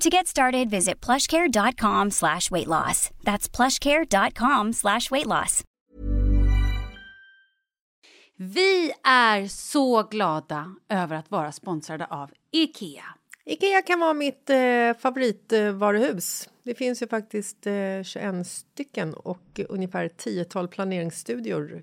To get started, visit plushcare.com slash weight loss. That's plushcare.com slash weight loss. Vi är så glada över att vara sponsrade av IKEA. Ikea kan vara mitt eh, favoritvaruhus. Det finns ju faktiskt eh, 21 stycken och ungefär 10-tal planeringsstudior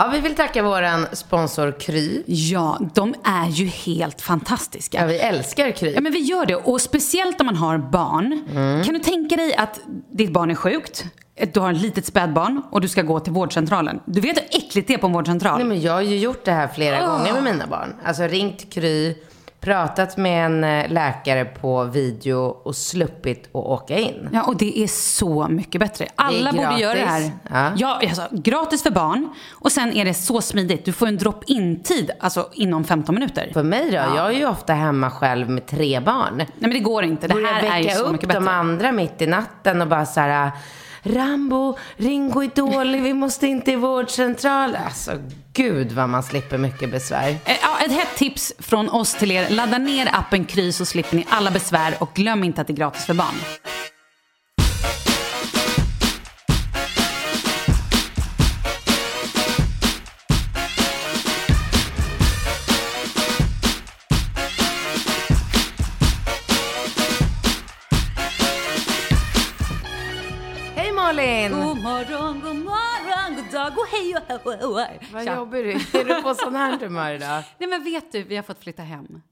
Ja, vi vill tacka våran sponsor Kry. Ja, de är ju helt fantastiska. Ja, vi älskar Kry. Ja, men vi gör det. Och speciellt om man har barn. Kan du tänka dig att ditt barn är sjukt? Du har ett litet spädbarn och du ska gå till vårdcentralen. Du vet hur äckligt det är på en vårdcentral? Nej, men jag har ju gjort det här flera gånger med mina barn. Alltså ringt Kry, pratat med en eh, läkare på video och sluppit att åka in. Ja, och det är så mycket bättre. Alla borde göra det här. Ja. Ja, alltså, gratis för barn. Och sen är det så smidigt. Du får en drop-in-tid alltså, inom 15 minuter. För mig då, jag är ju ofta hemma själv med tre barn. Nej, men det går inte. Det här är ju väcka så upp mycket bättre. de andra mitt i natten och bara så här... Rambo, Ringo är dålig, vi måste in till vårdcentral. Alltså gud vad man slipper mycket besvär. Eh, ja, ett hett tips från oss till er. Ladda ner appen Kry så slipper ni alla besvär och glöm inte att det är gratis för barn. Morgon, god morgon, god dag, god hej och hej, och hej. Vad Tja. jobbar du? Är du på sån här humör idag? Nej men vet du, vi har fått flytta hem.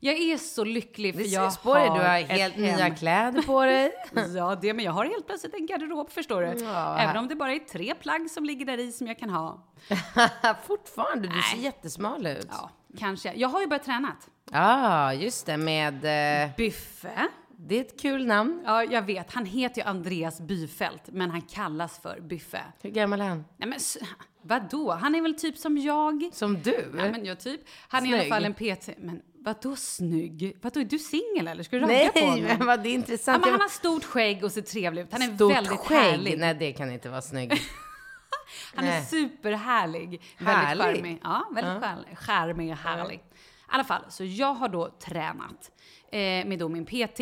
Jag är så lycklig för Det jag på dig, du har helt hem. nya kläder på dig. Ja, det, men jag har helt plötsligt en garderob förstår du. Ja, Även om det bara är tre plagg som ligger där i som jag kan ha. Fortfarande, du ser Nej. jättesmal ut. Ja, kanske. Jag har ju börjat träna. Ja, just det, med... Eh, Byffe, Det är ett kul namn. Ja, jag vet. Han heter ju Andreas Byfält, men han kallas för Byffe. Hur gammal är han? Nej men vadå? Han är väl typ som jag? Som du? Ja, men jag typ. Han är i alla Snygg. fall en PT. Men vadå snygg? Vadå, är du singel eller? Ska du ragga på Nej, honom? men vad det är Ja, intressant. men han har stort skägg och ser trevlig ut. Han är Stort väldigt skägg? härlig. Nej, det kan inte vara snygg. Han är Nej. superhärlig. Härlig? Väldigt charmig. Ja, väldigt ja. charmig och härlig. I alla fall, så jag har då tränat eh, med då min PT.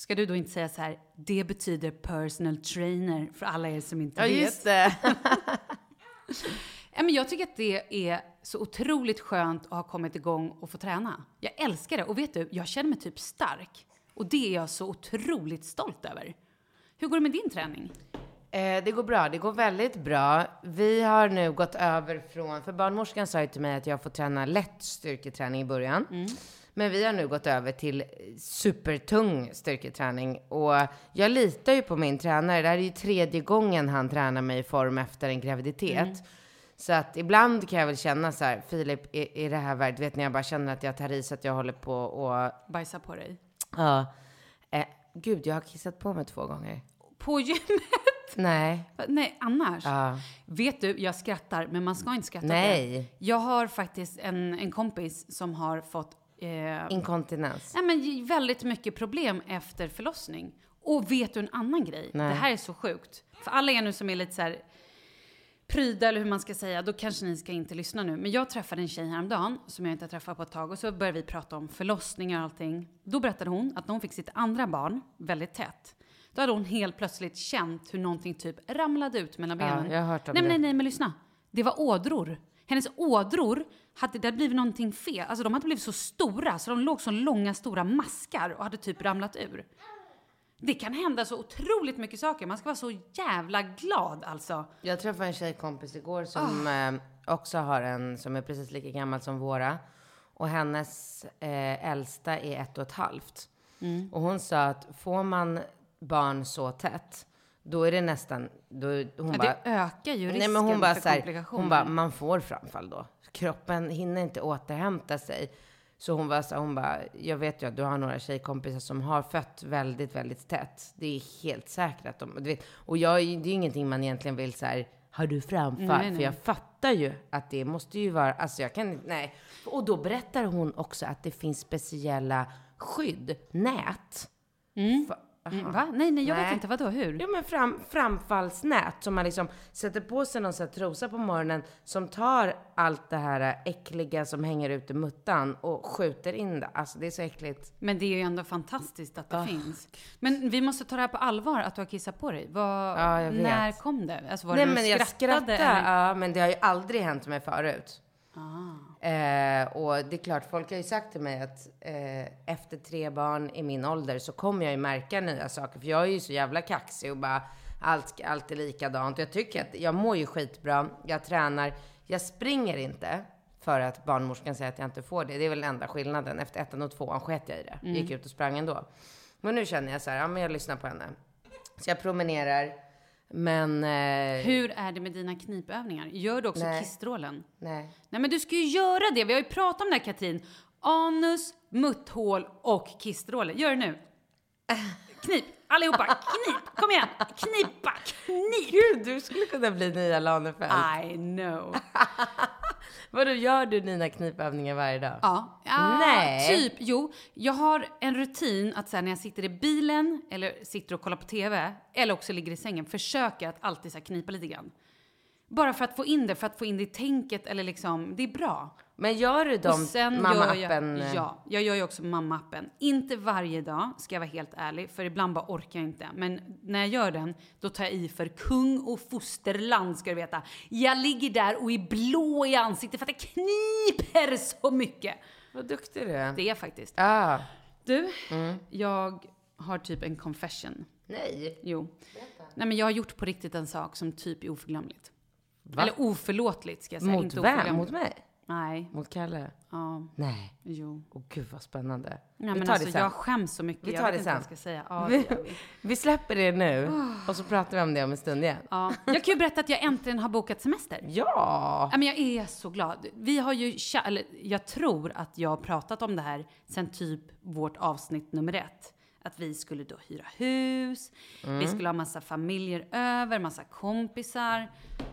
Ska du då inte säga så här, det betyder personal trainer för alla er som inte Ja, vet. just det. Ja, men jag tycker att det är så otroligt skönt att ha kommit igång och få träna. Jag älskar det. Och vet du, jag känner mig typ stark. Och det är jag så otroligt stolt över. Hur går det med din träning? Eh, det går bra, det går väldigt bra. Vi har nu gått över från, för barnmorskan sa ju till mig att jag får träna lätt styrketräning i början. Men vi har nu gått över till supertung styrketräning och jag litar ju på min tränare. Det här är ju tredje gången han tränar mig i form efter en graviditet. Så att ibland kan jag väl känna så här, Filip, är, är det här värt, vet ni, jag bara känner att jag tar i så att jag håller på och, Bajsa på dig. ja. Eh, gud, jag har kissat på mig två gånger. På gymmet? Nej. Nej, annars? Ja. Vet du, jag skrattar, men man ska inte skratta Nej. Jag har faktiskt en, en kompis som har fått eh, Inkontinens. nej, men väldigt mycket problem efter förlossning. Och vet du en annan grej? Nej. Det här är så sjukt. För alla er nu som är lite så här pryda eller hur man ska säga, då kanske ni ska inte lyssna nu. Men jag träffade en tjej häromdagen som jag inte har träffat på ett tag och så började vi prata om förlossningar och allting. Då berättade hon att när hon fick sitt andra barn väldigt tätt, då hade hon helt plötsligt känt hur någonting typ ramlade ut mellan Ja, benen. jag har hört om nej, det. Nej, nej, men lyssna. Det var ådror. Hennes ådror, hade, det blivit någonting fel. Alltså de hade blivit så stora så de låg som långa stora maskar och hade typ ramlat ur. Det kan hända så otroligt mycket saker. Man ska vara så jävla glad alltså. Jag träffade en tjejkompis igår som eh, också har en som är precis lika gammal som våra. Och hennes eh, äldsta är ett och ett halvt. Mm. Och hon sa att får man barn så tätt, då är det nästan, då, hon Ja, bara, det ökar ju risken Nej men hon bara för här, komplikationer. hon bara, man får framfall då. Kroppen hinner inte återhämta sig. Så hon var så hon bara, jag vet ju att du har några tjejkompisar som har fött väldigt, väldigt tätt. Det är helt säkert att de, du vet, och jag, det är ju ingenting man egentligen vill så här, har du framfall? Nej, nej. För jag fattar ju att det måste ju vara, alltså jag kan nej. Och då berättar hon också att det finns speciella skydd, nät. För- Mm, va? Nej, nej, jag vet Nej. inte. Vadå, hur? Ja men fram, framfallsnät som man liksom sätter på sig någon sån här trosa på morgonen som tar allt det här äckliga som hänger ut i muttan och skjuter in det. Alltså det är så äckligt. Men det är ju ändå fantastiskt att det Ah. finns. Men vi måste ta det här på allvar, att du har kissat på dig. Vad, Ja, vet. När kom det? Alltså var Nej det men du jag skrattade? eller? ja men det har ju aldrig hänt mig förut. Ah. Eh, och det är klart, folk har ju sagt till mig att eh, efter tre barn i min ålder så kommer jag ju märka nya saker. För jag är ju så jävla kaxig och bara allt, allt är likadant. Jag tycker att jag mår ju skitbra, jag tränar, jag springer inte för att barnmorskan säger att jag inte får det. Det är väl enda skillnaden. Efter ettan och tvåan sket jag i det. Gick ut och sprang ändå. Men nu känner jag så här, ja men jag lyssnar på henne. Så jag promenerar. Men... Eh, Hur är det med dina knipövningar? Gör du också Nej. kissstrålen? Nej. Nej, men du ska ju göra det. Vi har ju pratat om det här, Katrin. Anus, mutthål och kissstråle. Gör det nu. Knip, allihopa. Knip, kom igen. Knipa, knip. Gud, du skulle kunna bli nya Lanefelt. I know. Vadå, gör du dina knipövningar varje dag? Ja. ja Nej. Typ, jo. Jag har en rutin att så när jag sitter i bilen eller sitter och kollar på TV eller också ligger i sängen försöker att alltid så knipa lite grann. Bara för att få in det, för att få in det i tänket eller liksom, det är bra. Men gör du de mamma-appen? jag, ja, jag gör ju också mamma-appen. Inte varje dag, ska jag vara helt ärlig, för ibland bara orkar jag inte. Men när jag gör den, då tar jag i för kung och fosterland, ska du veta. Jag ligger där och är blå i ansiktet för att det kniper så mycket. Vad duktig du är. Det är faktiskt. Ah, Du, Mm. jag har typ en confession. nej. Jo. Nej, men jag har gjort på riktigt en sak som typ är oförglömligt. Va? Eller oförlåtligt ska jag säga. Mot inte vem? Mot mig? Nej. Mot Kalle? Ja. Nej. Jo. Åh gud vad spännande. Ja, vi tar alltså, det sen. Jag skäms så mycket. Vi jag tar vet det inte vad jag sen. ska säga. Ja, det vi, vi. vi släpper det nu och så pratar vi om det om en stund igen. Ja. Jag kan ju berätta att jag äntligen har bokat semester. Ja! Ja, men jag är så glad. Vi har ju, eller jag tror att jag har pratat om det här sen typ vårt avsnitt nummer ett. Att vi skulle då hyra hus, vi skulle ha massa familjer över, massa kompisar.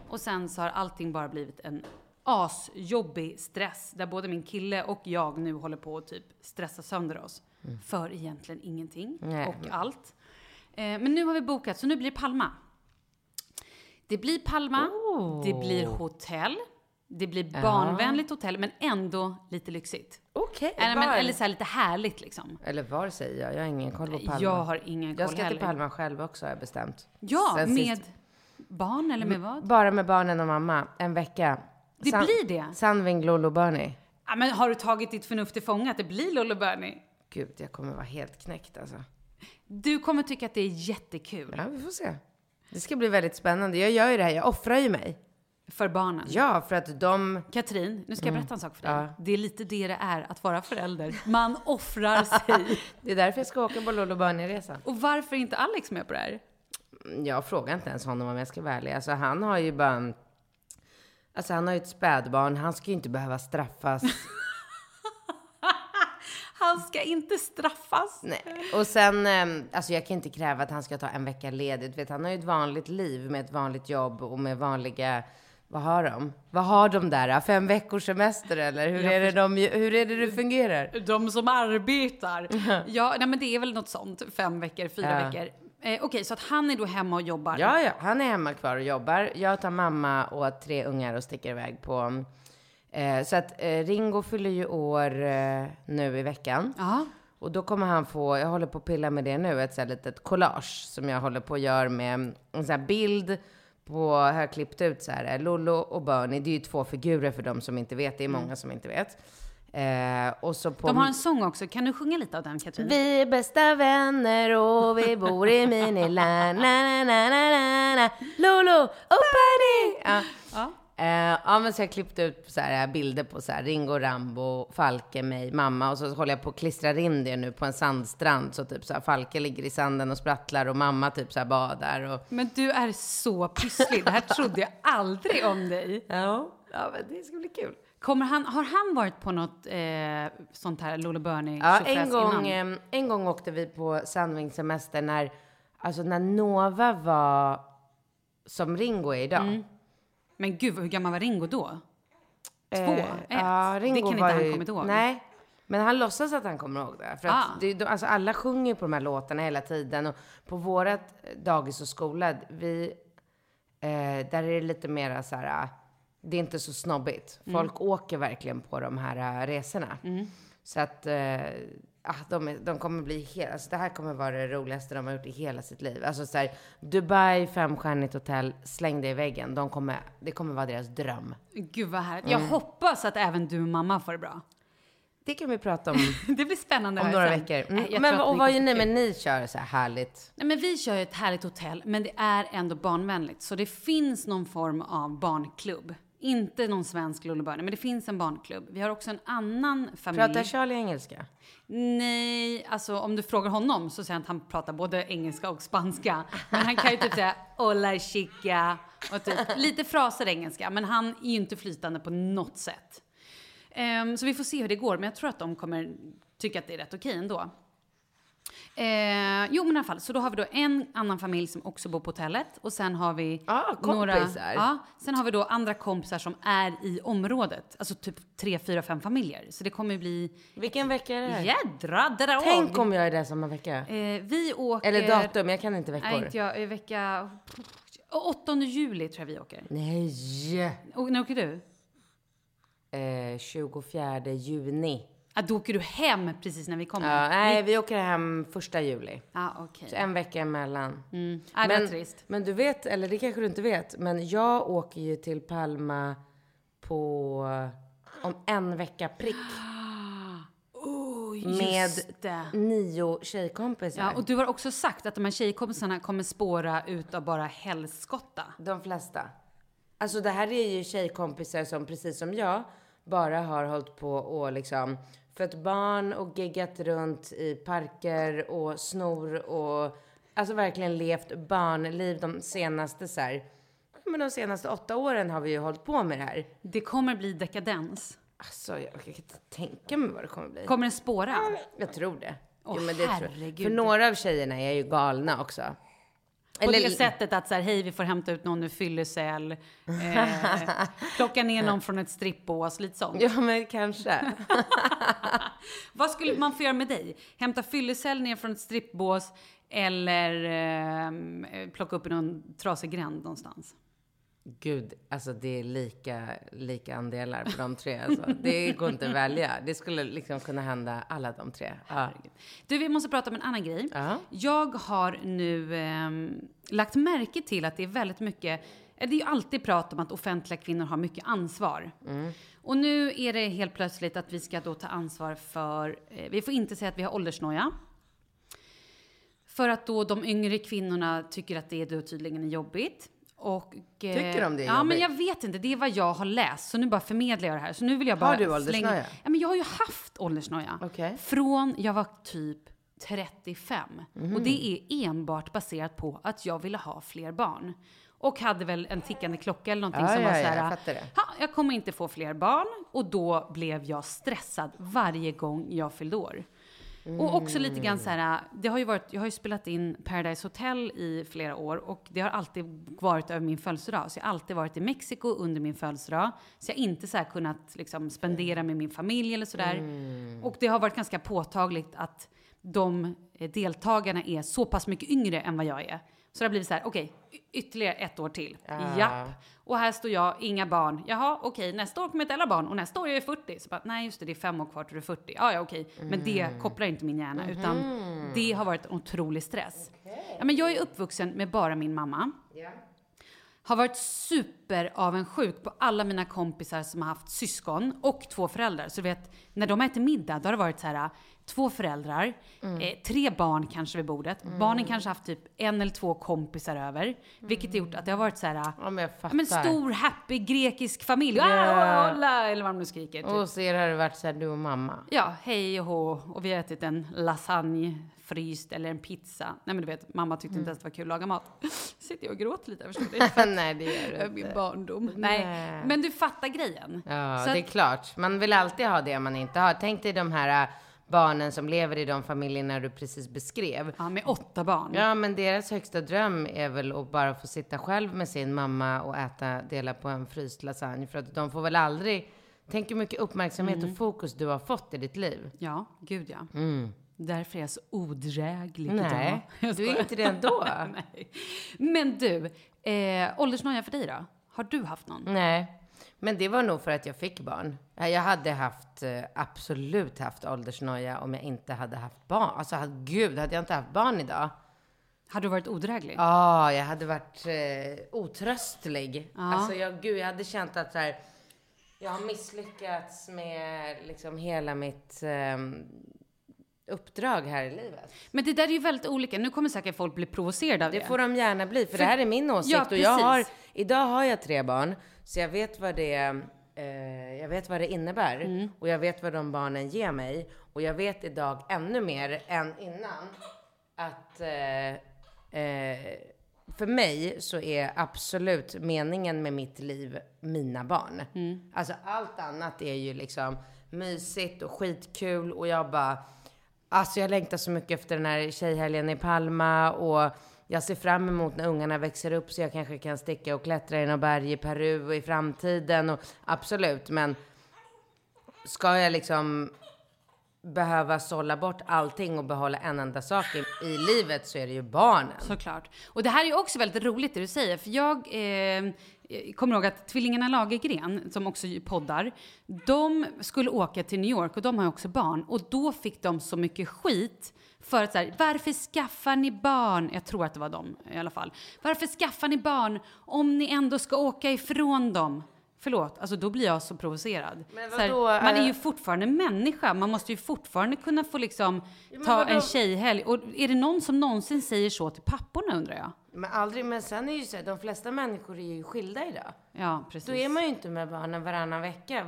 Och sen så har allting bara blivit en asjobbig stress där både min kille och jag nu håller på att typ stressa sönder oss. För egentligen ingenting Nej. och allt. Eh, men nu har vi bokat, så nu blir det Palma. Det blir Palma, det blir hotell, det blir barnvänligt hotell men ändå lite lyxigt. Okej, Eller, men, var- eller så här lite härligt liksom. Eller var säger jag? Jag har ingen koll på Palma. Jag har ingen koll Jag ska till heller. Palma själv också har jag bestämt. Ja, Sen med sist- barn eller med vad? Bara med barnen och mamma. En vecka. Det blir det? Sandving, Lollo, Bernie. Ja, men har du tagit ditt förnuft till fånga att det blir Lollo Bernie? Gud, jag kommer vara helt knäckt alltså. Du kommer tycka att det är jättekul Ja, vi får se. Det ska bli väldigt spännande. Jag gör ju det här, jag offrar ju mig. För barnen. Ja, för att de... Katrin, nu ska jag berätta en sak för dig. Ja. Det är lite det det är att vara förälder. Man offrar sig. Det är därför jag ska åka på Lollo Bernie-resan. Och varför är inte Alex med på det här? Jag frågar inte ens honom om jag ska vara ärlig. Alltså han har ju bara... Alltså han har ju ett spädbarn, han ska ju inte behöva straffas. Han ska inte straffas. Nej. Och sen, ehm, alltså jag kan inte kräva att han ska ta en vecka ledigt. Vet, han har ju ett vanligt liv med ett vanligt jobb och med vanliga, vad har de? Vad har de där? Fem veckors semester eller? Hur, är det, de, hur är det det fungerar? De som arbetar. ja, nej, men det är väl något sånt. Fem veckor, fyra Ja. veckor. Eh, Okej, så att han är då hemma och jobbar. Ja, ja, han är hemma kvar och jobbar. Jag tar mamma och tre ungar och sticker iväg på... Eh, så att eh, Ringo fyller ju år eh, nu i veckan. Ja. Och då kommer han få, jag håller på att pilla med det nu, ett så här litet collage som jag håller på att göra med en sån här bild på, har klippt ut så här, Lollo och Bernie, det är ju två figurer för de som inte vet, det är många som inte vet. Eh, och så på... De har en sång också. Kan du sjunga lite av den, Katrin? Vi är bästa vänner och vi bor i miniland. Na, na, na, na, na. Lolo och Bernie! Ja. Ja. Eh, ja, men så jag klippt ut så här bilder på så här Ringo, Rambo, Falke, mig, mamma och så håller jag på att klistra in det nu på en sandstrand så typ så här Falke ligger i sanden och sprattlar och mamma typ så här badar och... Men du är så pysslig. Det här trodde jag aldrig om dig. Ja, ja men det ska bli kul. Kommer han, har han varit på något eh, sånt här Lolo Bernie Ja, en gång, eh, en gång åkte vi på Sandvingssemester när, alltså när Nova var som Ringo är idag. Men gud, hur gammal var Ringo då? Två? Eh, Ett? Ja, Ringo det kan inte han ju- kommit ihåg. Nej, men han låtsas att han kommer ihåg det. För att Ah. det, de, alltså alla sjunger på de här låtarna hela tiden. Och på vårat dagis och skola, vi, eh, där är det lite mera så här, ah, det är inte så snobbigt. Mm. Folk åker verkligen på de här eh, resorna. Så att, eh, ah, de, är- de kommer bli helt, alltså det här kommer vara det roligaste de har gjort i hela sitt liv. Alltså så här, Dubai, femstjärnigt hotell, släng det i väggen. De kommer, det kommer vara deras dröm. Gud vad härligt. Jag hoppas att även du och mamma får det bra. Det kan vi prata om Det blir spännande om några sen. veckor. Mm. Men och vad gör ni? Men ni kör så här härligt. Nej, men vi kör ett härligt hotell, men det är ändå barnvänligt. Så det finns någon form av barnklubb. Inte någon svensk Bernie, men det finns en barnklubb. Vi har också en annan familj. Pratar Charlie engelska? Nej, alltså om du frågar honom så säger han att han pratar både engelska och spanska. Men han kan ju typ säga hola chica och typ lite fraser engelska. Men han är ju inte flytande på något sätt. Um, så vi får se hur det går, men jag tror att de kommer tycka att det är rätt okej ändå. Eh, jo men i alla fall, så då har vi då en annan familj som också bor på hotellet och sen har vi Ah, några, ja, sen har vi då andra kompisar som är i området, alltså typ tre, fyra, fem familjer. Så det kommer bli Vilken vecka är det här? jädra drag. Tänk om jag är där samma vecka. Eh, vi åker... Eller datum, jag kan inte veckor. Nej, inte jag. I vecka... 8 juli tror jag vi åker. Nej! Och när åker du? Eh, 24 juni. Ah, då åker du hem precis när vi kommer. Ja, nej, vi åker hem första juli. Ah, okej. Så en vecka emellan. Mm. Ah, men, trist. men du vet, eller det kanske du inte vet, men jag åker ju till Palma på om en vecka prick Oh, med det. nio tjejkompisar. Ja, och du har också sagt att de här tjejkompisarna kommer spåra ut av bara helskotta. De flesta. Alltså det här är ju tjejkompisar som precis som jag bara har hållit på och liksom fött barn och geggat runt i parker och snor och alltså verkligen levt barnliv de senaste så här, men de senaste åtta åren har vi ju hållit på med det här. Det kommer bli dekadens. Alltså jag, jag kan inte tänka mig vad det kommer bli. Kommer det spåra? Jag tror det. Åh, Jo, men det tror jag. herregud. För några av tjejerna är ju galna också. På det sättet att så här, hej vi får hämta ut någon ur fyllecell, eh, plocka ner någon från ett strippbås, lite sånt. Ja, men kanske. Vad skulle man få göra med dig? Hämta fyllecell ner från ett strippbås eller eh, plocka upp i någon trasig gränd någonstans? Gud, alltså det är lika, lika andelar på de tre. Alltså. Det går inte att välja. Det skulle liksom kunna hända alla de tre. Ja. Du, vi måste prata om en annan grej. Ja. Jag har nu ehm, lagt märke till att det är väldigt mycket eh, det är ju alltid prat om att offentliga kvinnor har mycket ansvar. Och nu är det helt plötsligt att vi ska då ta ansvar för, eh, vi får inte säga att vi har åldersnoja. För att då de yngre kvinnorna tycker att det då tydligen är jobbigt. Och, eh, Tycker de det är Ja, men jobbigt? jag vet inte. Det är vad jag har läst. Så nu bara förmedlar jag det här. Så nu vill jag bara Har du åldersnoja? Ja, men jag har ju haft åldersnoja. Okej. Från jag var typ 35. Mhm. Och det är enbart baserat på att jag ville ha fler barn. Och hade väl en tickande klocka eller någonting Ja, som ja, var ja, så här. jag. "Ha, jag kommer inte få fler barn. Och då blev jag stressad varje gång jag fyllde år. Och också lite grann så här, det har ju varit, jag har ju spelat in Paradise Hotel i flera år och det har alltid varit över min födelsedag. Så jag har alltid varit i Mexiko under min födelsedag. Så jag har inte så kunnat liksom spendera med min familj eller sådär. Och det har varit ganska påtagligt att de eh, deltagarna är så pass mycket yngre än vad jag är. Så det har blivit så här, okej, y- ytterligare ett år till. Japp. Och här står jag, inga barn. Jaha, okej, nästa år kommer jag inte alla barn och nästa år är jag 40. Så bara, nej just det, det är fem år kvar till du är 40. Ja, ja, okej. Men det kopplar inte min hjärna, utan det har varit en otrolig stress. Ja, men jag är uppvuxen med bara min mamma. Har varit superavundsjuk på alla mina kompisar som har haft syskon och två föräldrar. Så du vet, när de äter middag, då har det varit så här, två föräldrar, eh, tre barn kanske vid bordet. Barnen kanske haft typ en eller två kompisar över. Vilket har gjort att det har varit så här, Ja, men stor, happy grekisk familj. Ja. Ah, hola, eller vad de nu skriker. Typ. Och så har det varit så här, du och mamma. Ja, hej och hå. Och vi har ätit en lasagne fryst eller en pizza. Nej men du vet, mamma tyckte inte ens det var kul att laga mat. Sitter jag och gråter lite, förstår du? Nej, det gör du Över min inte. barndom. Nej, men du fattar grejen. Ja, Så det är att- klart. Man vill alltid ha det man inte har. Tänk dig de här äh, barnen som lever i de familjerna du precis beskrev. Ja, med åtta barn. Ja, men deras högsta dröm är väl att bara få sitta själv med sin mamma och äta, dela på en fryst lasagne. För att de får väl aldrig... Tänk hur mycket uppmärksamhet och fokus du har fått i ditt liv. Ja, gud ja. Därför är jag så odräglig. Nej, idag. Du är inte det ändå. Nej. Men du, eh, åldersnoja för dig då? Har du haft någon? Nej, men det var nog för att jag fick barn. Ja, Jag hade haft, eh, absolut haft åldersnoja om jag inte hade haft barn. Alltså, gud, hade jag inte haft barn idag? Har du varit odräglig? Ja, jag hade varit eh, otröstlig. Alltså, jag, gud, jag hade känt att så här, jag har misslyckats med liksom hela mitt ehm, uppdrag här i livet. Men det där är ju väldigt olika. Nu kommer säkert folk bli provocerade av det. Det får de gärna bli, för, det här är min åsikt. Ja, och jag har, idag har jag tre barn, så jag vet vad det, eh, jag vet vad det innebär. Mm. Och jag vet vad de barnen ger mig. Och jag vet idag ännu mer än innan att eh, eh, för mig så är absolut meningen med mitt liv mina barn. Mm. Alltså allt annat är ju liksom mysigt och skitkul och jag bara, alltså jag längtar så mycket efter den här tjejhelgen i Palma och jag ser fram emot när ungarna växer upp så jag kanske kan sticka och klättra i något berg i Peru i framtiden och absolut, men ska jag liksom behöva sålla bort allting och behålla en enda sak i, i livet så är det ju barnen. Såklart. Och det här är ju också väldigt roligt det du säger, för jag eh, Eh, kommer ihåg att tvillingarna Lagergren, som också poddar, de skulle åka till New York och de har också barn. Och då fick de så mycket skit för att så här, varför skaffar ni barn? Jag tror att det var de i alla fall. Varför skaffar ni barn om ni ändå ska åka ifrån dem? Förlåt, alltså då blir jag så provocerad. Här, man är ju fortfarande människa, man måste ju fortfarande kunna få liksom men ta vadå? en tjejhelg. Och är det någon som någonsin säger så till papporna undrar jag? Men aldrig, men sen är ju så här, de flesta människor är ju skilda idag. Ja, precis. Då är man ju inte med barnen varannan vecka.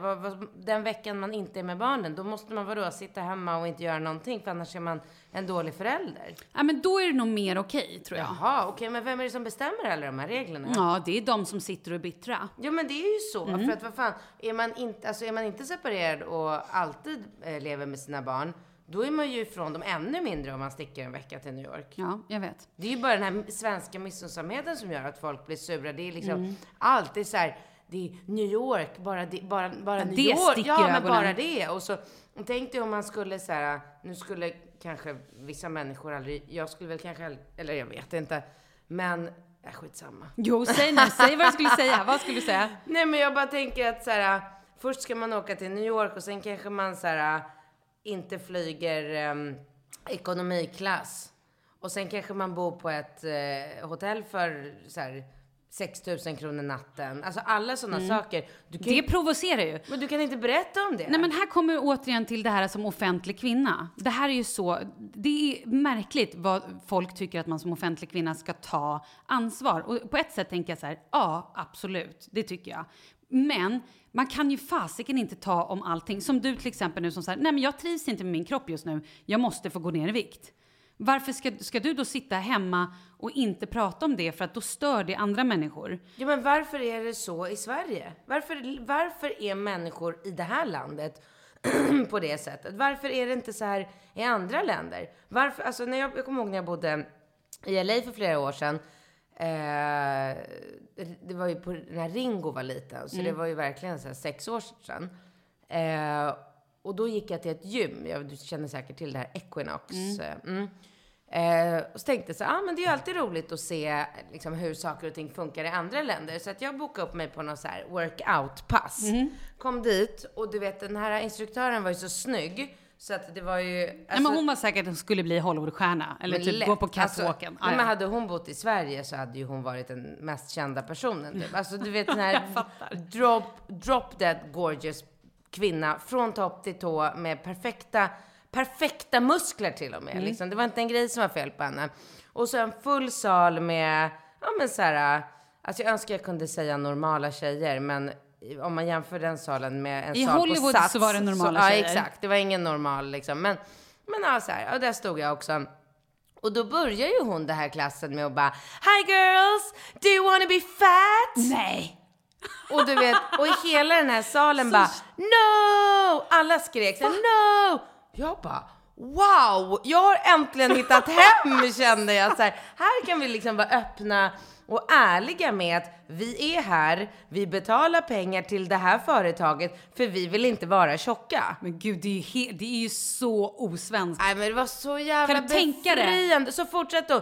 Den veckan man inte är med barnen, då måste man vadå, sitta hemma och inte göra någonting, för annars är man en dålig förälder. Ja, men då är det nog mer okej, tror jag. Jaha, okej, men vem är det som bestämmer alla de här reglerna? Ja, det är de som sitter och är bittra. Jo men det är ju så, Mm. för att vad fan, är man inte, alltså är man inte separerad och alltid eh, lever med sina barn, då är man ju ifrån dem ännu mindre om man sticker en vecka till New York. Ja, jag vet. Det är ju bara den här svenska missunnsamheten som gör att folk blir sura. Det är liksom Mm. allt. Det är så här, det är New York, bara, det, bara, bara Ja, New York. Ja, men ögonen. bara det. Och så tänk dig om man skulle så här, nu skulle kanske vissa människor aldrig, jag skulle väl kanske, eller jag vet inte, men, äh, skitsamma. Jo, säg nu. Säg vad du skulle säga. Vad skulle du säga? Nej men jag bara tänker att så här, först ska man åka till New York och sen kanske man så här, inte flyger um, ekonomiklass. Och sen kanske man bor på ett eh, hotell för så här, 6 000 kronor natten. Alltså alla sådana saker. Du kan, Det ju, provocerar ju. men du kan inte berätta om det. Nej men här kommer vi återigen till det här som offentlig kvinna. Det här är ju så, det är märkligt vad folk tycker att man som offentlig kvinna ska ta ansvar. Och på ett sätt tänker jag så här, ja absolut, det tycker jag. Men man kan ju fasiken inte ta om allting. Som du till exempel nu som säger, nej men jag trivs inte med min kropp just nu, jag måste få gå ner i vikt. Varför ska, ska du då sitta hemma och inte prata om det för att då stör det andra människor? Ja, men varför är det så i Sverige? Varför, varför är människor i det här landet på det sättet? Varför är det inte så här i andra länder? Varför, alltså när jag, jag kommer ihåg när jag bodde i LA för flera år sedan. Eh, det var ju på, när Ringo var liten, så det var ju verkligen så här sex år sedan. Eh, och då gick jag till ett gym, jag, du känner säkert till det här Equinox. eh, Mm. Eh, och så tänkte jag så ah, men det är ju alltid roligt att se liksom, hur saker och ting funkar i andra länder. Så att jag bokade upp mig på någon så workout-pass. Kom dit och du vet den här instruktören var ju så snygg. Så att det var ju... Nej, alltså- men hon var säkert en skulle bli Hollywoodstjärna eller typ lätt. gå på catwalken. Alltså, nej, ja. men hade hon bott i Sverige så hade ju hon varit den mest kända personen. Typ. Alltså du vet den här drop, drop dead gorgeous kvinna från topp till tå med perfekta, perfekta muskler till och med. Mm. Liksom. Det var inte en grej som var fel på henne. Och så en full sal med, ja men så här, alltså jag önskar jag kunde säga normala tjejer, men om man jämför den salen med en I sal Hollywood på Sats. så var det normala så, tjejer. Ja, exakt. Det var ingen normal liksom. Men, men ja, så här, och där stod jag också. Och då börjar ju hon den här klassen med att bara Hi girls, do you wanna be fat? Nej! Och du vet, och i hela den här salen bara No! Alla skrek så här, No! Jag bara Wow! Jag har äntligen hittat hem kände jag. Så här, här kan vi liksom vara öppna och ärliga med att vi är här, vi betalar pengar till det här företaget för vi vill inte vara tjocka. Men gud, det är ju, he- det är ju så osvenskt. Nej men det var så jävla Kan du tänka befriande. Så fortsätt då.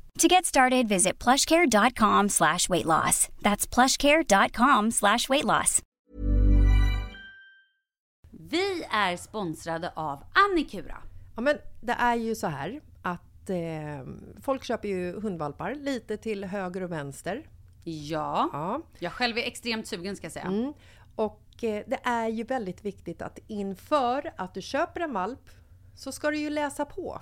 To get started, visit plushcare.com slash weight loss. That's plushcare.com slash weight loss. Vi är sponsrade av Annikura. Ja, men det är ju så här att eh, folk köper ju hundvalpar lite till höger och vänster. Ja. Ja. Jag själv är extremt sugen ska jag säga. Mm. Och eh, det är ju väldigt viktigt att inför att du köper en valp så ska du ju läsa på.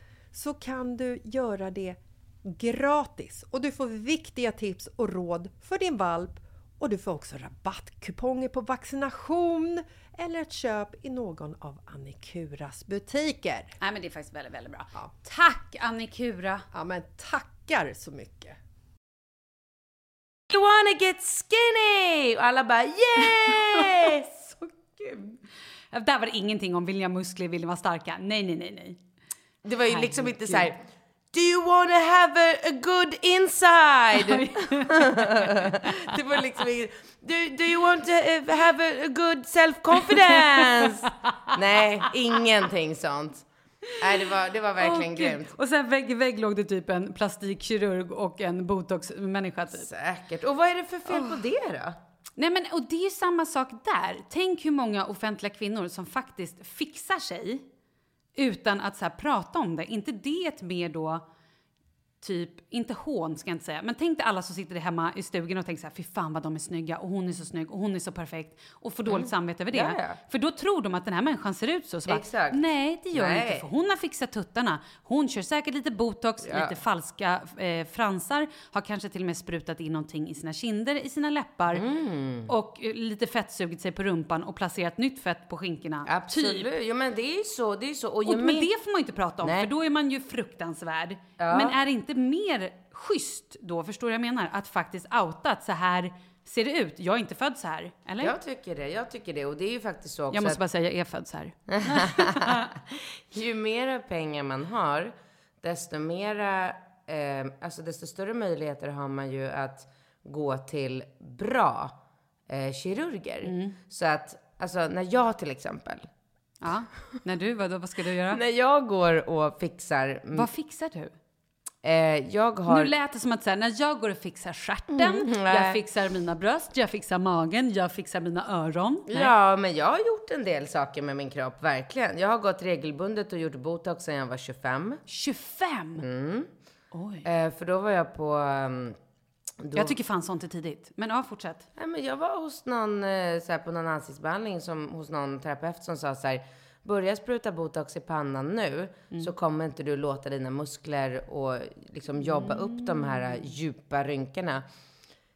så kan du göra det gratis och du får viktiga tips och råd för din valp och du får också rabattkuponger på vaccination eller ett köp i någon av Annikuras butiker. Nej men det är faktiskt väldigt, väldigt bra. Tack Annikura! Ja men tackar så mycket! You wanna get skinny! Och alla bara yes! Så kul! Där var det ingenting om ha muskler, vill ni vara starka? Nej, nej, nej, nej. Det var ju liksom inte så här. Do you wanna have a, a good inside? det var liksom inget. Do, do you want to eh, have a, a good self-confidence? Nej, ingenting sånt. Nej, det var, det var verkligen Gud. grymt. Och sen vägg i vägg låg det typ en plastikkirurg och en botox-människa typ. Säkert. Och vad är det för fel på det då? Nej men och det är ju samma sak där. Tänk hur många offentliga kvinnor som faktiskt fixar sig utan att så här prata om det. inte det ett mer då typ, inte hån ska jag inte säga, men tänk dig alla som sitter hemma i stugan och tänker så här, fy fan vad de är snygga och hon är så snygg och hon är så perfekt och får dåligt samvete över det. Ja, ja. För då tror de att den här människan ser ut så. så bara. Nej, det gör Nej. inte för hon har fixat tuttarna. Hon kör säkert lite botox, Ja. lite falska eh, fransar, har kanske till och med sprutat in någonting i sina kinder, i sina läppar Mm. och eh, lite fettsugit sig på rumpan och placerat nytt fett på skinkorna. Absolut. Typ. Jo, men det är ju så. Det är så. Och, Och, men det får man ju inte prata om, Nej. för då är man ju fruktansvärd. Men är det inte mer schysst då, förstår du vad jag menar? Att faktiskt outa att så här ser det ut. Jag är inte född så här, eller? Jag tycker det. Jag tycker det. Och det är ju faktiskt så också jag måste bara säga, jag är född så här. ju mera pengar man har, desto mera, eh, alltså desto större möjligheter har man ju att gå till bra eh, kirurger. Mm. Så att, alltså när jag till exempel, Ja. När du, vad, vad ska du göra? när jag går och fixar, Vad fixar du? Eh, jag har... Nu lät det som att så här, när jag går och fixar stjärten, jag nej. fixar mina bröst, jag fixar magen, jag fixar mina öron. Nej. Ja, men jag har gjort en del saker med min kropp, verkligen. Jag har gått regelbundet och gjort botox sedan jag var 25. 25! Oj. Eh, för då var jag på... ehm, då, Jag tycker fan sånt är tidigt. Men ja, fortsätt. Nej, men jag var hos någon, eh, så här, på någon ansiktsbehandling som, hos någon terapeut som sa så här, börja spruta botox i pannan nu så kommer inte du låta dina muskler och liksom jobba upp de här djupa rynkorna.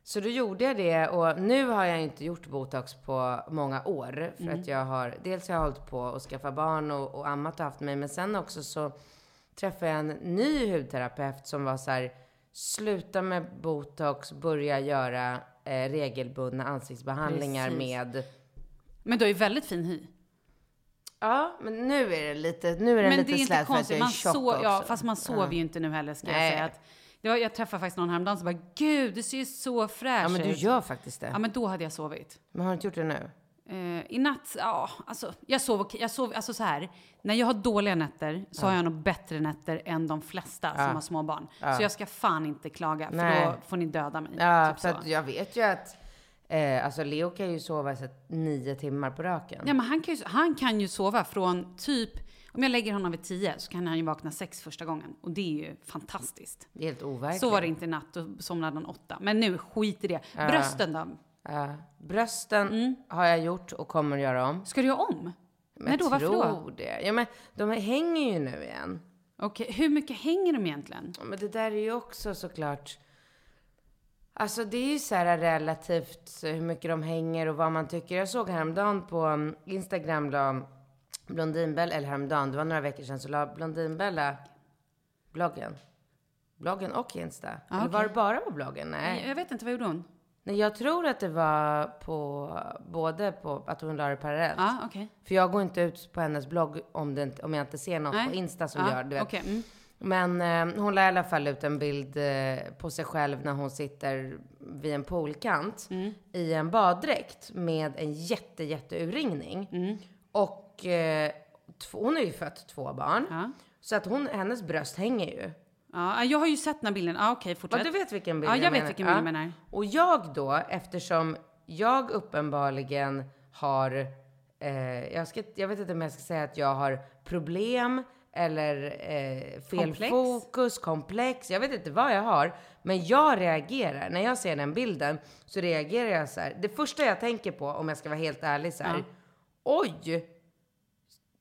Så då gjorde jag det och nu har jag inte gjort botox på många år för att jag har, dels har jag hållit på att skaffa barn och, och ammat och haft mig, men sen också så träffade jag en ny hudterapeut som var så här, sluta med botox, börja göra eh, regelbundna ansiktsbehandlingar Precis. med Men du har ju väldigt fin hy. Ja, men nu är det lite, nu är den Men lite det är inte slät för att jag konstigt. är Man tjock också. ja, fast man sover ju inte nu heller ska jag Nej. säga. Att, det var, jag träffade faktiskt någon häromdagen som bara, gud du ser ju så fräsch Ja, men du ut. gör faktiskt det. Ja, men då hade jag sovit. Men har du inte gjort det nu? Eh, I natt, ja, alltså jag sov. Jag sov, alltså så här, när jag har dåliga nätter så har jag nog bättre nätter än de flesta som har små barn. Så jag ska fan inte klaga, för Nej. då får ni döda mig. Ja, typ så. jag vet ju att eh, alltså Leo kan ju sova så nio timmar på raken. Ja, men han kan, ju, han kan ju sova från typ, om jag lägger honom vid tio så kan han ju vakna sex första gången. Och det är ju fantastiskt. Det är helt overkligt. Så var det inte i natt, då somnade han åtta. Men nu, skit i det. Brösten då? Ja. brösten Mm. har jag gjort och kommer att göra om. Ska du göra om? Men Nej då, varför då? det. Ja, men de hänger ju nu igen. Okej, hur mycket hänger de egentligen? Ja, Men det där är ju också såklart... Alltså det är ju så här relativt så hur mycket de hänger och vad man tycker. Jag såg häromdagen på um, Instagram la Blondinbella, eller häromdagen, det var några veckor sedan, så la Blondinbella bloggen. Bloggen och Insta. eller var det bara på bloggen? Nej. Jag vet inte, vad gjorde hon? Nej, jag tror att det var på både på att hon la det parallellt. Ja, okej. För jag går inte ut på hennes blogg om, det om jag inte ser något Nej. på Insta som Ja, gör, du vet. okej, mm. Men eh, hon la i alla fall ut en bild eh, på sig själv när hon sitter vid en poolkant Mm. i en baddräkt med en jätte, jätte urringning. Mm. Och eh, hon har ju fött två barn. Ja. Så att hon, hennes bröst hänger ju. Ja, jag har ju sett den här bilden. Ja, okej, Ja, fortsätt. du vet vilken bild Ja, jag vet menar. vilken bild du menar. Och jag då, eftersom jag uppenbarligen har, eh, jag, ska, jag vet inte om jag ska säga att jag har problem eller eh, fel Komplex? fokus, komplex, jag vet inte vad jag har. Men jag reagerar, när jag ser den bilden så reagerar jag så här. Det första jag tänker på, om jag ska vara helt ärlig så här. Ja. Oj!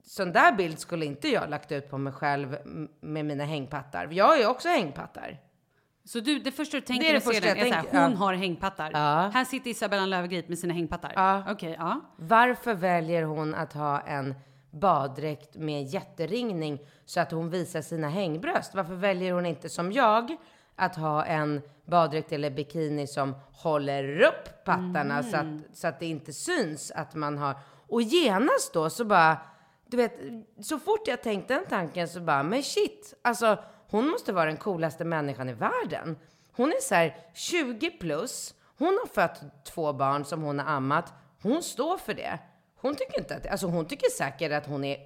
Sån där bild skulle inte jag lagt ut på mig själv med mina hängpattar. Jag har ju också hängpattar. Så du, det första du tänker Det är det första den jag är så här, tänker, hon ja. har hängpattar. Ja. Här sitter Isabella Löwengrip med sina hängpattar. Ja. Okej, ja. Varför väljer hon att ha en baddräkt med jätteringning så att hon visar sina hängbröst? Varför väljer hon inte som jag att ha en baddräkt eller bikini som håller upp pattarna så, att, så att det inte syns att man har... Och genast då så bara, du vet, så fort jag tänkte den tanken så bara, men shit, alltså hon måste vara den coolaste människan i världen. Hon är så här 20 plus, hon har fött två barn som hon har ammat, hon står för det. Hon tycker inte att, alltså hon tycker säkert att hon är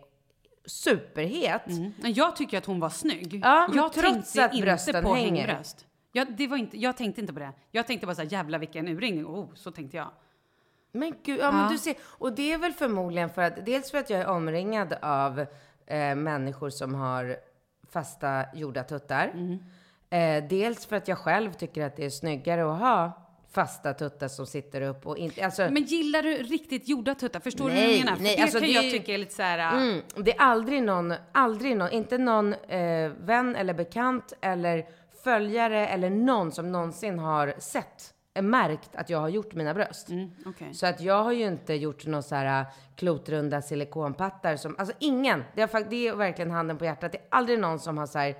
superhet. Men jag tycker att hon var snygg. Ja, jag trots att inte brösten på hänger. hängbröst. Jag, det var inte, jag tänkte inte på det. Jag tänkte bara så här, jävla vilken urringning. Oh, så tänkte jag. Men gud, ja, men du ser. Och det är väl förmodligen för att, dels för att jag är omringad av eh, människor som har fasta gjorda tuttar. Eh, dels för att jag själv tycker att det är snyggare att ha fasta tuttar som sitter upp och inte, alltså. Men gillar du riktigt gjorda tuttar? Förstår du Nej, vad jag menar? För nej, det alltså kan det jag ju- tycka är lite så här... Mm, det är aldrig någon, aldrig någon, inte någon eh, vän eller bekant eller följare eller någon som någonsin har sett, eh, märkt att jag har gjort mina bröst. Mm, okej. Så att jag har ju inte gjort några så här äh, klotrunda silikonpattar som, alltså ingen, det är, det är verkligen handen på hjärtat, det är aldrig någon som har så här,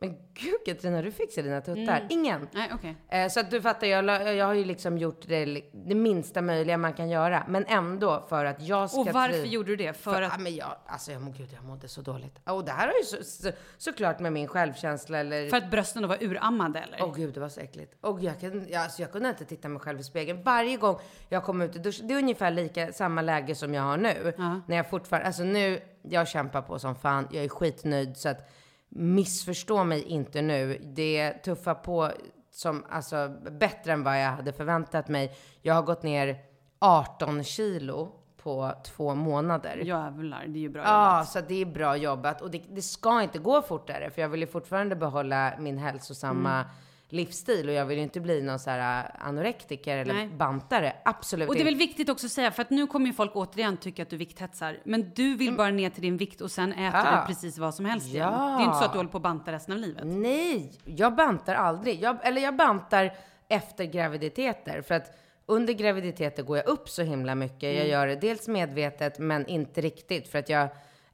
men gud Katarina, du fixar dina tuttar. Ingen. Nej, okej. Eh, så att du fattar, jag, jag har ju liksom gjort det, det minsta möjliga man kan göra. Men ändå för att jag ska Och varför triv- gjorde du det? För, för, att... ja, men jag, alltså jag, gud, jag mådde så dåligt. Och det här har ju så, så, såklart med min självkänsla eller... För att brösten då var urammade eller? Åh gud, det var så äckligt. Och jag, kan, ja, alltså, jag kunde inte titta mig själv i spegeln. Varje gång jag kom ut i duschen, det är ungefär lika, samma läge som jag har nu. När jag fortfarande, alltså nu, jag kämpar på som fan, jag är skitnöjd så att missförstå mig inte nu. Det tuffar på som, alltså bättre än vad jag hade förväntat mig. Jag har gått ner 18 kilo på två månader. Jävlar, det är ju bra Ja, jobbat. så att det är bra jobbat. Och det, det ska inte gå fortare, för jag vill ju fortfarande behålla min hälsosamma Mm. Livsstil. Och jag vill ju inte bli någon så här äh, anorektiker eller Nej. bantare. Absolut Och det är väl inte. viktigt också att säga, för att nu kommer ju folk återigen tycka att du vikthetsar. Men du vill bara ner till din vikt och sen äter Mm. Ja. du precis vad som helst igen. Ja. Det är inte så att du håller på att banta resten av livet. Nej, jag bantar aldrig. Jag, eller jag bantar efter graviditeter. För att under graviditeter går jag upp så himla mycket. Mm. Jag gör det dels medvetet, men inte riktigt. För att jag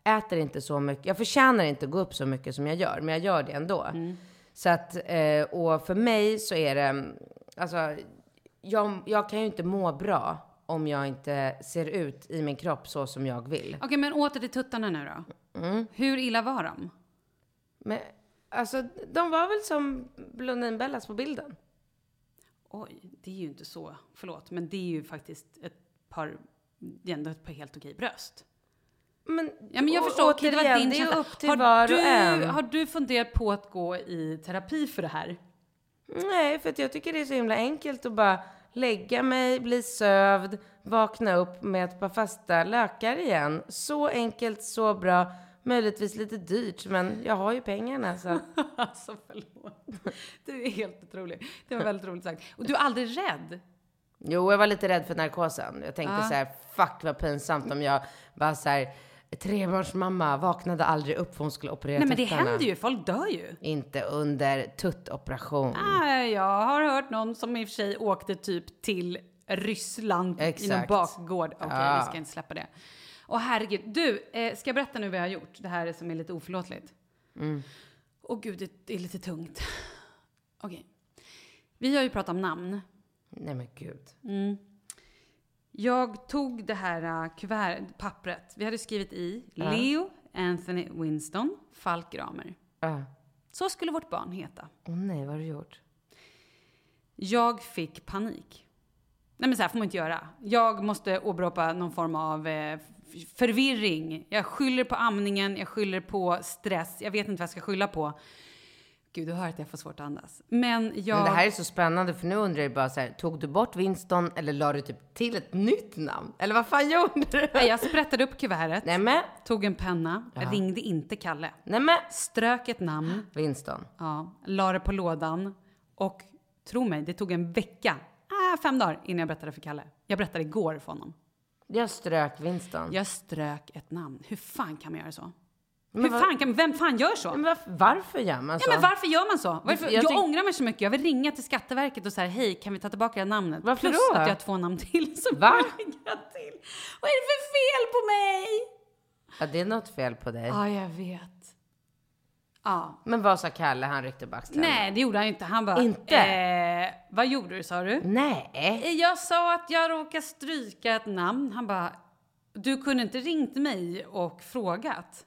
äter inte så mycket. Jag förtjänar inte att gå upp så mycket som jag gör, men jag gör det ändå. Mm. Så att, eh, och för mig så är det, alltså, jag, jag kan ju inte må bra om jag inte ser ut i min kropp så som jag vill. Okej, men åter till tuttarna nu då. Mm. Hur illa var de? Men alltså, de var väl som Blondinbellas på bilden? Oj, det är ju inte så, förlåt, men det är ju faktiskt ett par, det är ändå ett par helt okej bröst. Men, Ja, men jag förstår, okej, det var återigen, din det är upp till har var du, och en. Har du funderat på att gå i terapi för det här? Nej, för jag tycker det är så himla enkelt att bara lägga mig, bli sövd, vakna upp med ett par fasta lökar igen. Så enkelt, så bra. Möjligtvis lite dyrt, men jag har ju pengarna så. Alltså förlåt. Du är helt otrolig. Det var väldigt roligt sagt. Och du är aldrig rädd? Jo, jag var lite rädd för narkosen. Jag tänkte Ja. så här, fuck vad pinsamt om jag var så här, trebarnsmamma, vaknade aldrig upp för hon skulle operera Nej men det händer ju, folk dör ju. Inte under tuttoperation. Nej, jag har hört någon som i och för sig åkte typ till Ryssland i någon Exakt. bakgård. Okej, Ja. vi ska inte släppa det. Och herregud, du, eh, ska jag berätta nu vad jag har gjort? Det här som är lite oförlåtligt. Mm. Åh gud, det, det är lite tungt. Okej. Vi har ju pratat om namn. Nej men gud. Jag tog det här uh, kuvert, pappret. Vi hade skrivit i Leo Anthony Winston Falk Gramer. Ah. Så skulle vårt barn heta. Åh nej, vad har du gjort? Jag fick panik. Nej men så här får man inte göra. Jag måste åberopa någon form av eh, förvirring. Jag skyller på amningen, jag skyller på stress. Jag vet inte vad jag ska skylla på. Gud, du hör att jag får svårt att andas. Men jag... Men det här är så spännande för nu undrar jag bara så här, tog du bort Winston eller la du typ till ett nytt namn? Eller vad fan gjorde du? Nej, jag sprättade upp kuvertet, Nej men, tog en penna, ringde inte Kalle. nej men. Strök ett namn, Winston. ja, la det på lådan och tro mig, det tog en vecka, ah, fem dagar innan jag berättade för Kalle. Jag berättade igår för honom. Jag strök Winston. Jag strök ett namn. Hur fan kan man göra så? Men Hur fan kan, vem fan gör så? Men varför, varför gör man så? Ja, men varför gör man så? Varför? Jag Jag, tyck- ångrar mig så mycket. Jag vill ringa till Skatteverket och säga hej, kan vi ta tillbaka det här namnet? Varför Plus då? att jag har två namn till som Va? jag till. Vad är det för fel på mig? Ja, det är något fel på dig. Ja, jag vet. Ja. Men vad sa Kalle? Han ryckte på axlarna. Nej, det gjorde han inte. Han bara... Inte? Eh, vad gjorde du, sa du? Nej. Eh, Jag sa att jag råkade stryka ett namn. Han bara, du kunde inte ringt mig och frågat?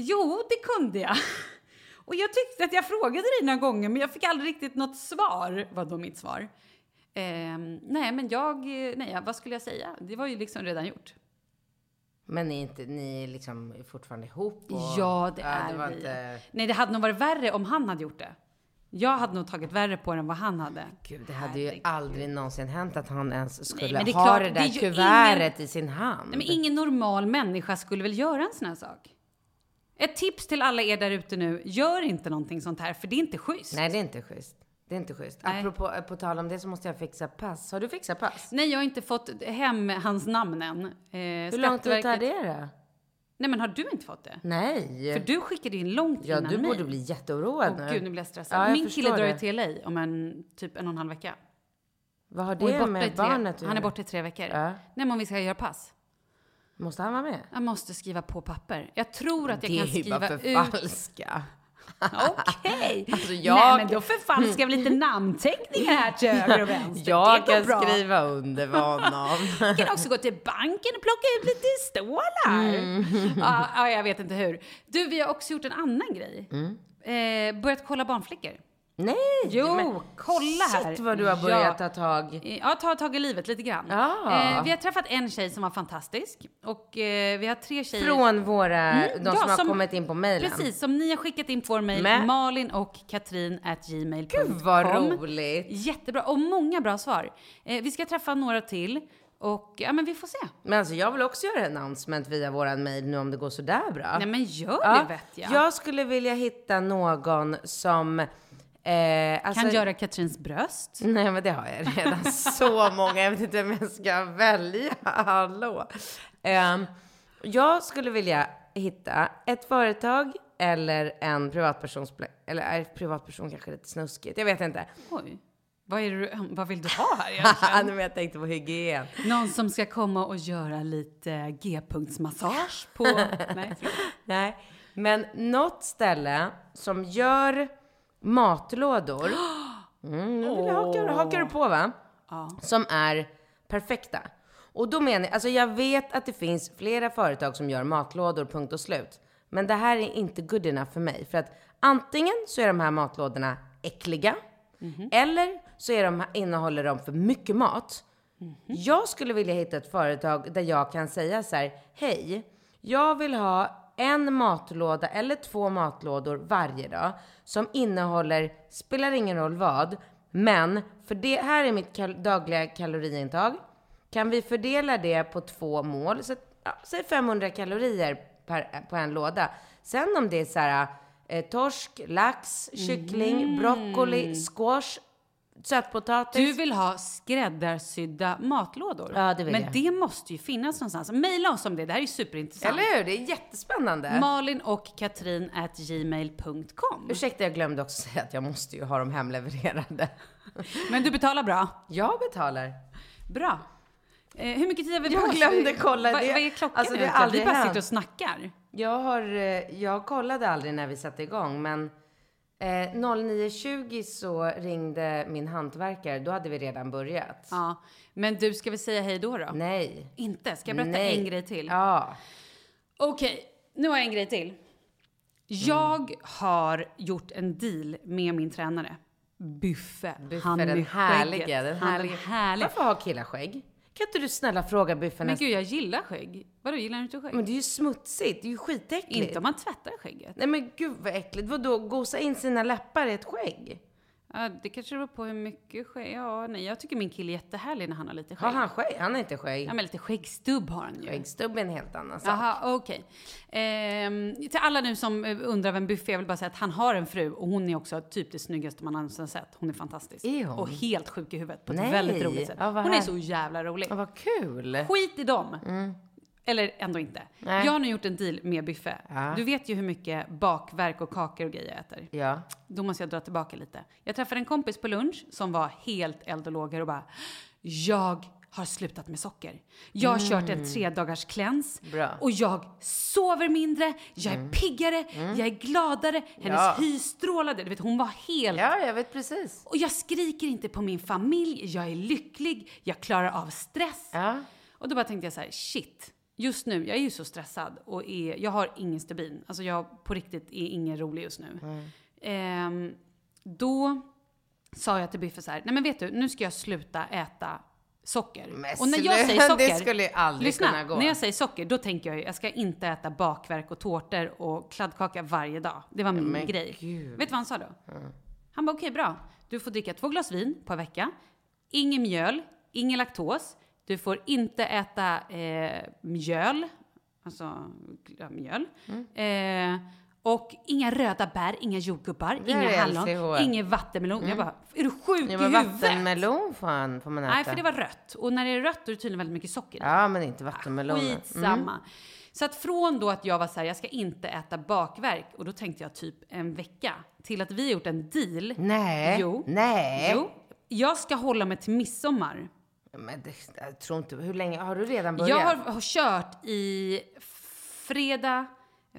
Jo, det kunde jag. Och jag tyckte att jag frågade dig några gånger, men jag fick aldrig riktigt något svar, var då mitt svar. Ehm, nej, men jag, eh, nej, vad skulle jag säga? Det var ju liksom redan gjort. Men ni är, inte, ni är liksom fortfarande ihop? Och, Ja, det är det vi. Inte, Nej, det hade nog varit värre om han hade gjort det. Jag hade nog tagit värre på det än vad han hade. Gud, det hade ju aldrig någonsin hänt att han ens skulle men det ha klart, det det där är ju kuvertet i sin hand. Nej, men ingen normal människa skulle väl göra en sån här sak? Ett tips till alla er där ute nu, gör inte någonting sånt här, för det är inte schysst. Nej, det är inte schysst. Det är inte schysst. Nej. Apropå, på tal om det så måste jag fixa pass. Har du fixat pass? Nej, jag har inte fått hem hans namn än. Eh, Hur lång tid tar det då? Nej, men har du inte fått det? Nej. För du skickade in långt ja, innan du mig. borde bli jätteoroad Åh nu. gud, nu blir jag stressad. Ja, jag Min kille drar ju till LA om en, typ en och en halv vecka. Vad har det med tre, barnet att Han är borta i tre veckor. Ja. Nej, men om vi ska göra pass. Måste han vara med? Jag måste skriva på papper. Jag tror att jag det kan är ju skriva bara ut... förfalska. Okej. Alltså, jag- Nej, men då förfalskar vi lite namnteckningar här till höger och vänster. Jag det kan bra. skriva under för honom. Jag kan också gå till banken och plocka ut lite stålar. Mm. Ja, ja, jag vet inte hur. Du, vi har också gjort en annan grej. Mm. Eh, börjat kolla barnflickor. Nej! Jo, men kolla här. Shit vad du har börjat Ja. ta tag. Ja, ta tag i livet lite grann. Ja. Eh, vi har träffat en tjej som var fantastisk. Och eh, vi har tre tjejer. Från våra, Mm, de ja, som har som- kommit in på mejlen. Precis, som ni har skickat in på vår mejl. Malin och Katrin at gmail.com. Gud vad roligt! Jättebra, och många bra svar. Eh, vi ska träffa några till. Och ja, men vi får se. Men alltså jag vill också göra en announcement via våran mejl nu om det går sådär bra. Nej men gör Ja, det vet jag. Jag skulle vilja hitta någon som eh, alltså, Kan göra Katrins bröst. Nej men det har jag redan så många. Jag vet inte vem jag ska välja. Hallå. Ehm, jag skulle vilja hitta ett företag eller en privatpersons... Eller är privatperson kanske lite snuskigt. Jag vet inte. Oj. Vad, är du- vad vill du ha här egentligen? men jag tänkte på hygien. Någon som ska komma och göra lite G-punktsmassage på... Nej. Nej, men något ställe som gör matlådor. Mm, nu jag hakar, hakar du på va? Ja. Som är perfekta. Och då menar jag, alltså jag vet att det finns flera företag som gör matlådor, punkt och slut. Men det här är inte good enough för mig. För att antingen så är de här matlådorna äckliga, eller så är de, innehåller de för mycket mat. Jag skulle vilja hitta ett företag där jag kan säga så här, hej, jag vill ha en matlåda eller två matlådor varje dag som innehåller, spelar ingen roll vad, men för det här är mitt kal- dagliga kaloriintag. Kan vi fördela det på två mål, så ja, säg 500 kalorier per, på en låda. Sen om det är så här eh, torsk, lax, kyckling, broccoli, squash, sötpotatis. Du vill ha skräddarsydda matlådor? Ja, det vill Men jag. det måste ju finnas någonstans. Maila oss om det, det här är superintressant. Eller hur? Det är jättespännande. Malin och Katrin at gmail.com. Ursäkta, jag glömde också säga att jag måste ju ha dem hemlevererade. Men du betalar bra? Jag betalar. Bra. Eh, hur mycket tid har vi Jag på oss? glömde kolla Vad- det. Vad är klockan Alltså, nu det har egentligen? aldrig Vi bara hänt. sitter och snackar. Jag, har, eh, jag kollade aldrig när vi satte igång, men eh, 09.20 så ringde min hantverkare. Då hade vi redan börjat. Ja. Men du, ska vi säga hej då då? Nej. Inte? Ska jag berätta Nej. en grej till? Ja. Okej, nu har jag en grej till. Jag har gjort en deal med min tränare. Buffe. Buffe, han den med härliga. skägget. Den Han den härliga. Varför har killar skägg? Kan inte du snälla fråga Buffe Men gud, jag gillar skägg. Vadå, gillar du inte skägg? Men det är ju smutsigt. Det är ju skitäckligt. Inte om man tvättar skägget. Nej men gud vad äckligt. Vadå, gosa in sina läppar i ett skägg? Ja, det kanske beror på hur mycket skägg. Ja, nej, jag tycker min kille är jättehärlig när han har lite skägg. Har han skägg? Han har inte skägg. Ja, men lite skäggstubb har han ju. Skäggstubb är en helt annan sak. Jaha, okej. Ehm, till alla nu som eh, undrar vem Buffé är, jag vill bara säga att han har en fru och hon är också typ det snyggaste man någonsin sett. Hon är fantastisk. Är hon? Och helt sjuk i huvudet på ett Nej. väldigt roligt sätt. Ja, hon är så jävla rolig. Ja, vad kul. Skit i dem! Eller ändå inte. Nej. Jag har nu gjort en deal med Buffé. Ja. Du vet ju hur mycket bakverk och kakor och grejer jag äter. Ja. Då måste jag dra tillbaka lite. Jag träffade en kompis på lunch som var helt eld och lågor och bara Jag har slutat med socker. Jag har kört en tre dagars cleanse Mm. Bra. Mm. och jag sover mindre, jag är piggare, jag är gladare, hennes Ja. hy strålade. Du vet, hon var helt... ja, jag vet precis. Och jag skriker inte på min familj, jag är lycklig, jag klarar av stress. Ja. Och då bara tänkte jag så här, shit. Just nu, jag är ju så stressad och är, jag har ingen stubin. Alltså jag på riktigt är ingen rolig just nu. Ehm, då sa jag till Biffe så här, nej men vet du, nu ska jag sluta äta socker. Men och när jag säger socker, det skulle ju aldrig lyssna, kunna gå. när jag säger socker, då tänker jag ju, jag ska inte äta bakverk och tårtor och kladdkaka varje dag. Det var min men grej. gud. Vet du vad han sa då? Han bara, okej bra. Du får dricka två glas vin per vecka. Ingen mjöl, ingen laktos. Du får inte äta eh, mjöl, alltså ja, mjöl. Eh, och inga röda bär, inga jordgubbar, Det inga hallon, LCHF. ingen vattenmelon. Jag bara, är du sjuk Ja, i men huvudet? vattenmelon får, han, får man äta. Nej, för det var rött. Och när det är rött då är det tydligen väldigt mycket socker i. Ja, men inte vattenmelon. Skitsamma. Så att från då att jag var så här, jag ska inte äta bakverk, och då tänkte jag typ en vecka, till att vi har gjort en deal. Nej. Jo. Nej. Jo. Jag ska hålla mig till midsommar. Men det, jag tror inte... Hur länge har du redan börjat? Jag har, har kört i fredag,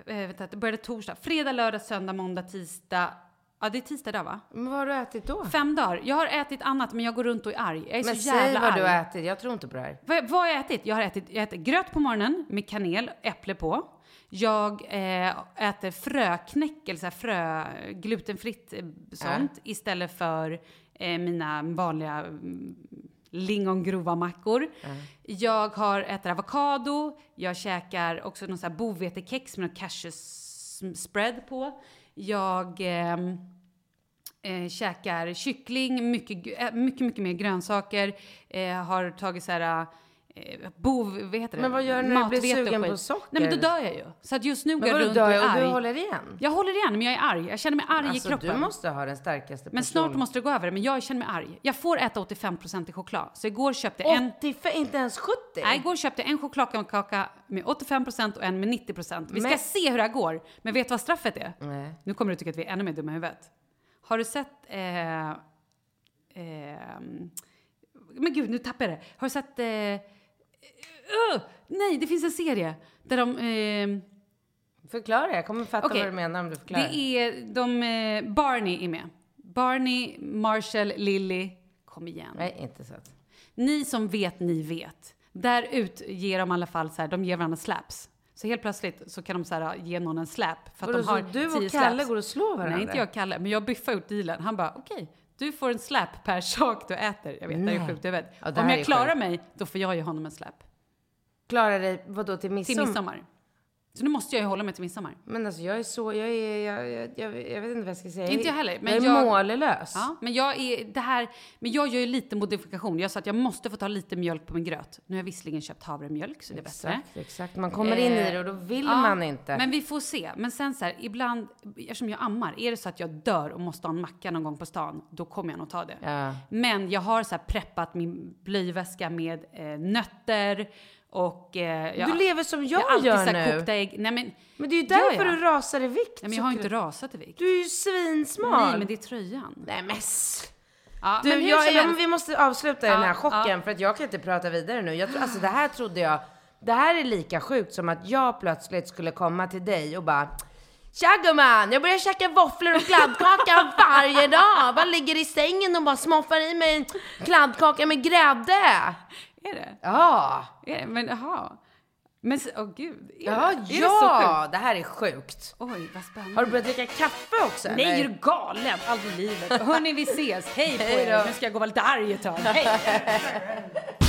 eh, vänta, det började torsdag, fredag, lördag, söndag, måndag, tisdag. Ja, det är tisdag idag va? Men vad har du ätit då? Fem dagar. Jag har ätit annat men jag går runt och är arg. Jag är Men så säg jävla vad arg. du har ätit. Jag tror inte på det här. Vad, vad har jag ätit? Jag har ätit, jag äter gröt på morgonen med kanel, äpple på. Jag eh, äter fröknäck, eller så frö, glutenfritt eh, sånt, istället för eh, mina vanliga mm, lingongrova mackor. Jag har äter avokado, jag käkar också någon sån här bovetekex med någon cashew s- spread på. Jag ehm, eh, käkar kyckling, mycket, äh, mycket, mycket mer grönsaker. Eh, har tagit så här eh, bov, vad heter det? Men vad gör du när du blir sugen på socker? Nej men då dör jag ju. Så att just nu går Men jag runt och är arg. du håller igen? Jag håller igen, men jag är arg. Jag känner mig arg Alltså i kroppen. du måste ha den starkaste Men snart måste det gå över. Men jag känner mig arg. Jag får äta 85% i choklad. Så igår köpte jag en... 85, inte ens 70? Nej, igår köpte jag en chokladkaka med 85% och en med 90%. Vi ska Men- se hur det här går. Men vet du vad straffet är? Nej. Nu kommer du tycka att vi är ännu mer dumma i huvudet. Har du sett... Eh, eh, men gud, nu tappar jag det. Har du sett... Eh, uh, nej, det finns en serie där de... Eh, Förklara, jag kommer fatta Okej. vad du menar om du förklarar. det är... De, eh, Barney är med. Barney, Marshall, Lily. Kom igen. Nej, inte så. att- ni som vet, ni vet. Där ut ger de i alla fall så här, de ger varandra slaps. Så helt plötsligt så kan de så här, ge någon en slap. För att Vadå, de har så du och Kalle slaps. går och slår varandra? Nej, inte jag och Kalle. Men jag biffar ut dealen. Han bara, okej, du får en slap per sak du äter. Jag vet, det är Nej. sjukt, jag vet. Ja, Om jag klarar sjukt. mig, då får jag ge honom en slap. Klara dig, vadå, till Till midsommar? Så nu måste jag ju hålla mig till midsommar. Men alltså jag är så, jag är, jag, jag, jag, jag vet inte vad jag ska säga. Inte jag heller, men jag är jag- mållös. Ja, men jag är det här, men jag gör ju lite modifikation. Jag sa att jag måste få ta lite mjölk på min gröt. Nu har jag visserligen köpt havremjölk så det är bättre. Exakt, exakt. Man kommer in i Eh, det och då vill ja, man inte. Men vi får se. Men sen så här, ibland, eftersom jag ammar, är det så att jag dör och måste ha en macka någon gång på stan, då kommer jag nog ta det. Ja. Men jag har så här preppat min blöjväska med eh, nötter och... Eh, jag, Du lever som jag, jag alltid gör nu. kokta ägg. Nej men, Men det är ju därför du rasar i vikt. nej, men jag har inte rasat i vikt. Du är ju svinsmal. Nej, men det är tröjan. Nej men... Ja, Du, men jag, jag, vi måste avsluta den här Ja, chocken ja. för att jag kan inte prata vidare nu. Jag, alltså det här trodde jag, det här är lika sjukt som att jag plötsligt skulle komma till dig och bara Tja gumman, jag börjar käka våfflor och kladdkaka varje dag. Bara ligger i sängen och bara smoffar i mig en kladdkaka med grädde. Är det? Ja, Är det? Men jaha. Men, åh gud. Är ja, det? Är det ja, sjukt? det här är sjukt. Oj, vad spännande. Har du börjat dricka kaffe också Nej, eller? är du galen? Aldrig i livet. Hörni, vi ses. Hej på er. Nu ska jag gå och vara lite arg ett tag. Hej.